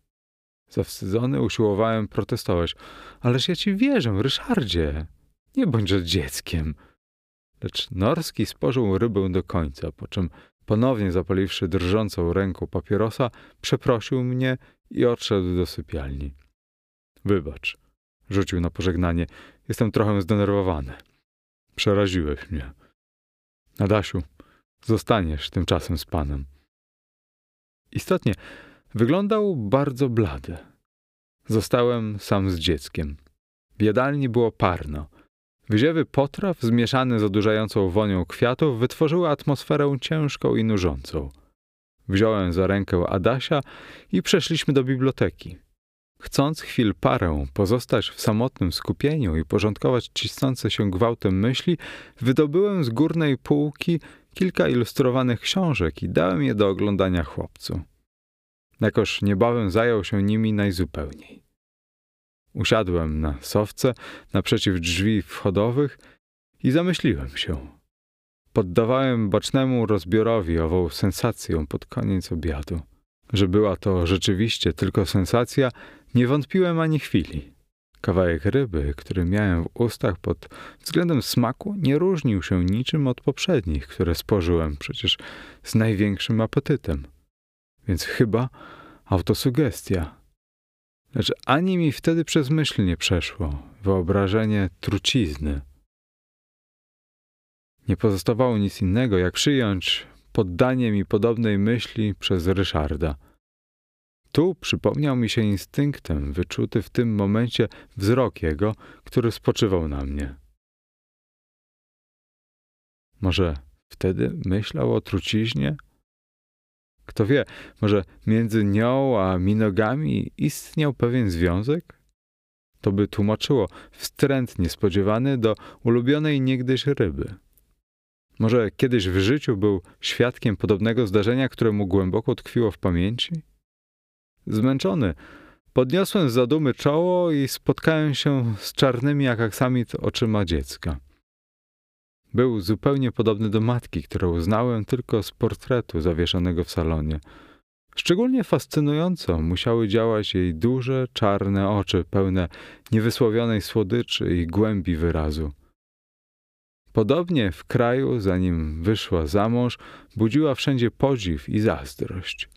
Zawstydzony usiłowałem protestować. Ależ ja ci wierzę, Ryszardzie. Nie bądź dzieckiem. Lecz Norski spożył rybę do końca, po czym ponownie zapaliwszy drżącą ręką papierosa, przeprosił mnie i odszedł do sypialni. Wybacz, rzucił na pożegnanie. Jestem trochę zdenerwowany. Przeraziłeś mnie. Adasiu, zostaniesz tymczasem z panem. Istotnie, wyglądał bardzo blady. Zostałem sam z dzieckiem. W jadalni było parno. Wyziewy potraw zmieszane z odurzającą wonią kwiatów wytworzyły atmosferę ciężką i nużącą. Wziąłem za rękę Adasia i przeszliśmy do biblioteki. Chcąc chwil parę pozostać w samotnym skupieniu i porządkować cisnące się gwałtem myśli, wydobyłem z górnej półki kilka ilustrowanych książek i dałem je do oglądania chłopcu. Jakoż niebawem zajął się nimi najzupełniej. Usiadłem na sowce naprzeciw drzwi wchodowych i zamyśliłem się. Poddawałem bocznemu rozbiorowi ową sensację pod koniec obiadu. Że była to rzeczywiście tylko sensacja, nie wątpiłem ani chwili. Kawałek ryby, który miałem w ustach pod względem smaku, nie różnił się niczym od poprzednich, które spożyłem przecież z największym apetytem. Więc chyba autosugestia. Lecz ani mi wtedy przez myśl nie przeszło wyobrażenie trucizny. Nie pozostawało nic innego, jak przyjąć poddanie mi podobnej myśli przez Ryszarda. Tu przypomniał mi się instynktem wyczuty w tym momencie wzrok jego, który spoczywał na mnie. Może wtedy myślał o truciźnie? Kto wie, może między nią a minogami istniał pewien związek? To by tłumaczyło wstręt niespodziewany do ulubionej niegdyś ryby. Może kiedyś w życiu był świadkiem podobnego zdarzenia, które mu głęboko tkwiło w pamięci? Zmęczony, podniosłem z zadumy czoło i spotkałem się z czarnymi jak aksamit oczyma dziecka. Był zupełnie podobny do matki, którą znałem tylko z portretu zawieszonego w salonie. Szczególnie fascynująco musiały działać jej duże, czarne oczy, pełne niewysłowionej słodyczy i głębi wyrazu. Podobnie w kraju, zanim wyszła za mąż, budziła wszędzie podziw i zazdrość.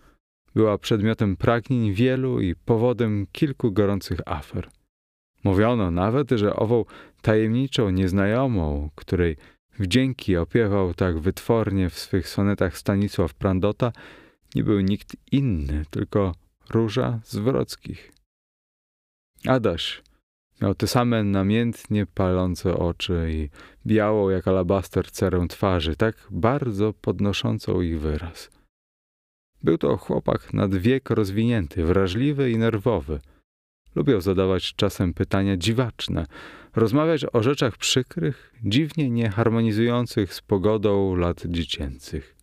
Była przedmiotem pragnień wielu i powodem kilku gorących afer. Mówiono nawet, że ową tajemniczą nieznajomą, której wdzięki opiewał tak wytwornie w swych sonetach Stanisław Prandota, nie był nikt inny, tylko Róża z Wrockich. Adaś miał te same namiętnie palące oczy i białą jak alabaster cerę twarzy, tak bardzo podnoszącą ich wyraz. Był to chłopak nad wiek rozwinięty, wrażliwy i nerwowy. Lubiał zadawać czasem pytania dziwaczne, rozmawiać o rzeczach przykrych, dziwnie nieharmonizujących z pogodą lat dziecięcych.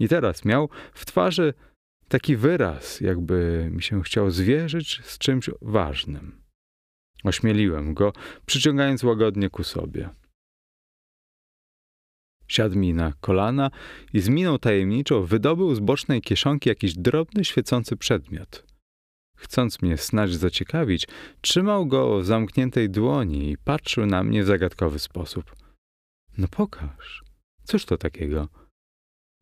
I teraz miał w twarzy taki wyraz, jakby mi się chciał zwierzyć z czymś ważnym. Ośmieliłem go, przyciągając łagodnie ku sobie. Siadł mi na kolana i z miną tajemniczą wydobył z bocznej kieszonki jakiś drobny, świecący przedmiot. Chcąc mnie snać zaciekawić, trzymał go w zamkniętej dłoni i patrzył na mnie w zagadkowy sposób. No pokaż, cóż to takiego?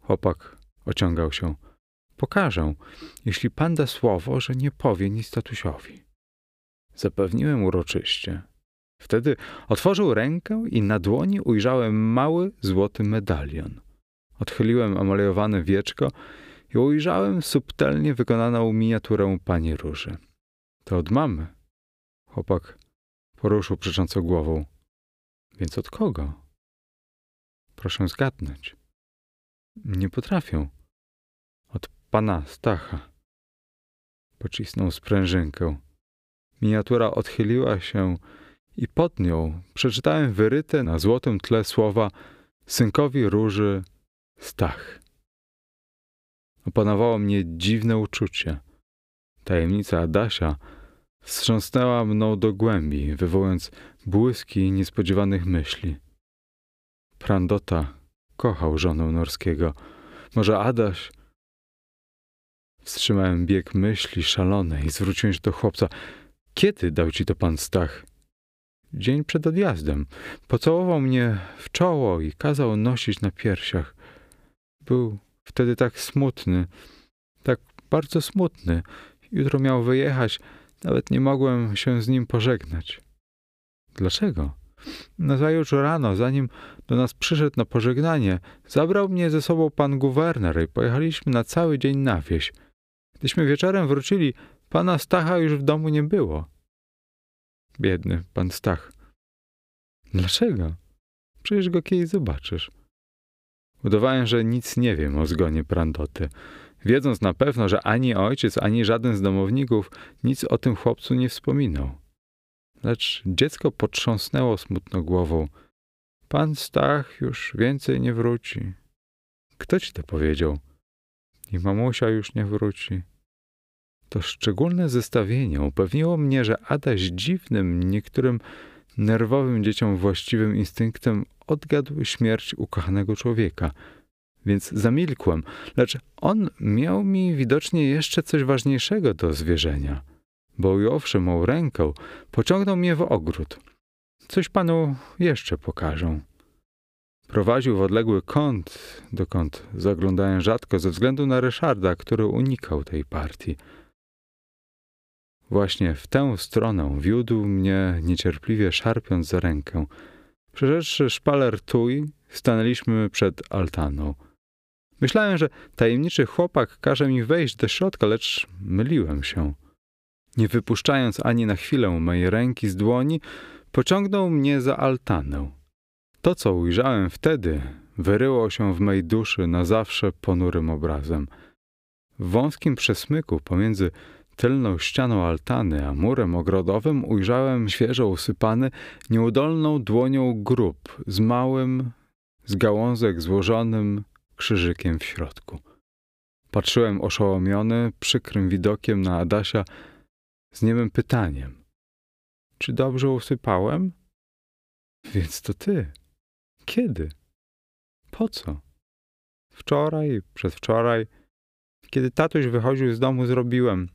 Chłopak ociągał się. Pokażę, jeśli pan da słowo, że nie powie nic tatusiowi. Zapewniłem uroczyście. Wtedy otworzył rękę i na dłoni ujrzałem mały złoty medalion. Odchyliłem emaliowane wieczko i ujrzałem subtelnie wykonaną miniaturę pani Róży. To od mamy. Chłopak poruszył przecząco głową. Więc od kogo? Proszę zgadnąć. Nie potrafię. Od pana Stacha. Pocisnął sprężynkę. Miniatura odchyliła się i pod nią przeczytałem wyryte na złotym tle słowa synkowi róży Stach. Opanowało mnie dziwne uczucie. Tajemnica Adasia wstrząsnęła mną do głębi, wywołując błyski niespodziewanych myśli. Prandota kochał żonę Norskiego. Może Adaś... Wstrzymałem bieg myśli szalonej i zwróciłem się do chłopca. Kiedy dał ci to pan Stach? Dzień przed odjazdem. Pocałował mnie w czoło i kazał nosić na piersiach. Był wtedy tak smutny, tak bardzo smutny. Jutro miał wyjechać, nawet nie mogłem się z nim pożegnać. Dlaczego? Nazajutrz rano, zanim do nas przyszedł na pożegnanie, zabrał mnie ze sobą pan guwerner i pojechaliśmy na cały dzień na wieś. Gdyśmy wieczorem wrócili, pana Stacha już w domu nie było. Biedny pan Stach. Dlaczego? Przecież go kiedyś zobaczysz. Udawałem, że nic nie wiem o zgonie Prandoty, wiedząc na pewno, że ani ojciec, ani żaden z domowników nic o tym chłopcu nie wspominał. Lecz dziecko potrząsnęło smutno głową. Pan Stach już więcej nie wróci. Kto ci to powiedział? I mamusia już nie wróci. To szczególne zestawienie upewniło mnie, że Adaś dziwnym, niektórym nerwowym dzieciom właściwym instynktem odgadł śmierć ukochanego człowieka. Więc zamilkłem, lecz on miał mi widocznie jeszcze coś ważniejszego do zwierzenia, bo ująwszy mą rękę, pociągnął mnie w ogród. Coś panu jeszcze pokażę. Prowadził w odległy kąt, dokąd zaglądałem rzadko ze względu na Ryszarda, który unikał tej partii. Właśnie w tę stronę wiódł mnie niecierpliwie szarpiąc za rękę. Przeszedłszy szpaler tuj, stanęliśmy przed altaną. Myślałem, że tajemniczy chłopak każe mi wejść do środka, lecz myliłem się. Nie wypuszczając ani na chwilę mojej ręki z dłoni, pociągnął mnie za altanę. To, co ujrzałem wtedy, wyryło się w mej duszy na zawsze ponurym obrazem. W wąskim przesmyku pomiędzy tylną ścianą altany, a murem ogrodowym ujrzałem świeżo usypany nieudolną dłonią grób z małym, z gałązek złożonym krzyżykiem w środku. Patrzyłem oszołomiony, przykrym widokiem na Adasia z niemym pytaniem. Czy dobrze usypałem? Więc to ty. Kiedy? Po co? Wczoraj, przedwczoraj. Kiedy tatuś wychodził z domu, zrobiłem.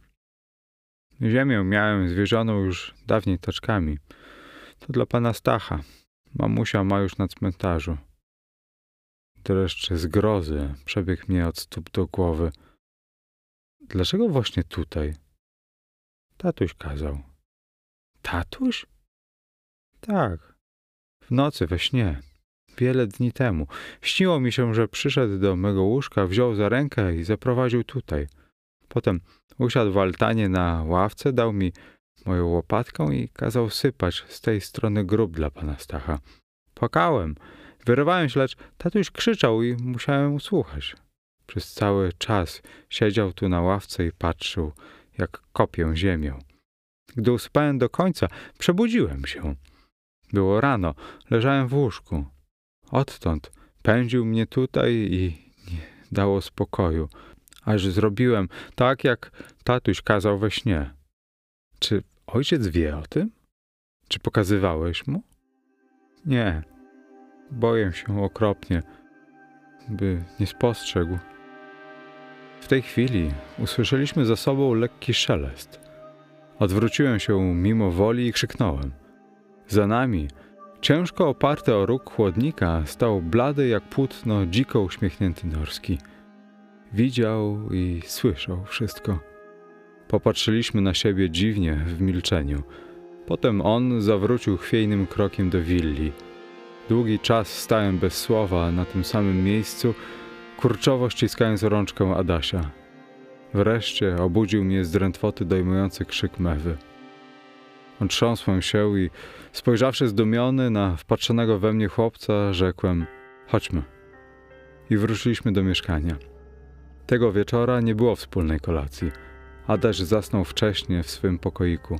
Ziemię miałem zwierzoną już dawniej taczkami. To dla pana Stacha. Mamusia ma już na cmentarzu. Dreszcz zgrozy przebiegł mnie od stóp do głowy. Dlaczego właśnie tutaj? Tatuś kazał. Tatuś? Tak. W nocy, we śnie. Wiele dni temu. Śniło mi się, że przyszedł do mego łóżka, wziął za rękę i zaprowadził tutaj. Potem usiadł w altanie na ławce, dał mi moją łopatkę i kazał sypać z tej strony grób dla pana Stacha. Płakałem, wyrywałem się, lecz tatuś krzyczał i musiałem usłuchać. Przez cały czas siedział tu na ławce i patrzył, jak kopię ziemię. Gdy usypałem do końca, przebudziłem się. Było rano, leżałem w łóżku. Odtąd pędził mnie tutaj i dało spokoju, aż zrobiłem tak, jak tatuś kazał we śnie. Czy ojciec wie o tym? Czy pokazywałeś mu? Nie. Boję się okropnie, by nie spostrzegł. W tej chwili usłyszeliśmy za sobą lekki szelest. Odwróciłem się mimo woli i krzyknąłem. Za nami, ciężko oparty o róg chłodnika, stał blady jak płótno, dziko uśmiechnięty Norski. Widział i słyszał wszystko. Popatrzyliśmy na siebie dziwnie w milczeniu. Potem on zawrócił chwiejnym krokiem do willi. Długi czas stałem bez słowa na tym samym miejscu, kurczowo ściskając rączkę Adasia. Wreszcie obudził mnie z drętwoty dojmujący krzyk mewy. Otrząsłem się i spojrzawszy zdumiony na wpatrzonego we mnie chłopca, rzekłem: Chodźmy. I wróciliśmy do mieszkania. Tego wieczora nie było wspólnej kolacji. Adaś zasnął wcześnie w swym pokoiku.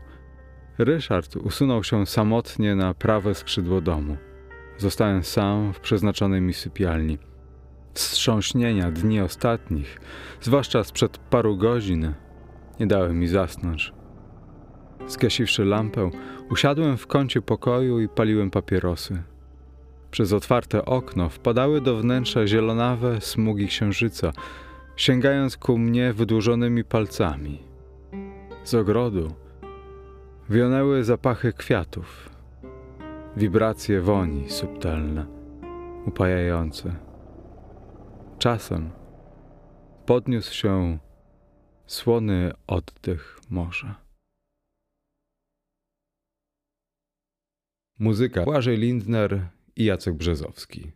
Ryszard usunął się samotnie na prawe skrzydło domu. Zostałem sam w przeznaczonej mi sypialni. Wstrząśnienia dni ostatnich, zwłaszcza sprzed paru godzin, nie dały mi zasnąć. Zgasiwszy lampę, usiadłem w kącie pokoju i paliłem papierosy. Przez otwarte okno wpadały do wnętrza zielonawe smugi księżyca, sięgając ku mnie wydłużonymi palcami. Z ogrodu wionęły zapachy kwiatów, wibracje woni subtelne, upajające. Czasem podniósł się słony oddech morza. Muzyka Błażej Lindner i Jacek Brzezowski.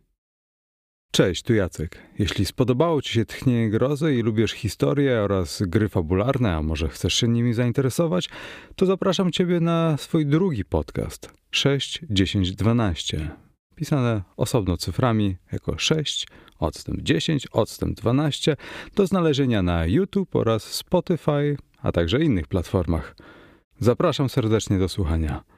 Cześć, tu Jacek. Jeśli spodobało Ci się Tchnienie Grozy i lubisz historię oraz gry fabularne, a może chcesz się nimi zainteresować, to zapraszam Ciebie na swój drugi podcast 6, 10, 12. Pisane osobno cyframi jako 6, odstęp 10, odstęp 12 do znalezienia na YouTube oraz Spotify, a także innych platformach. Zapraszam serdecznie do słuchania.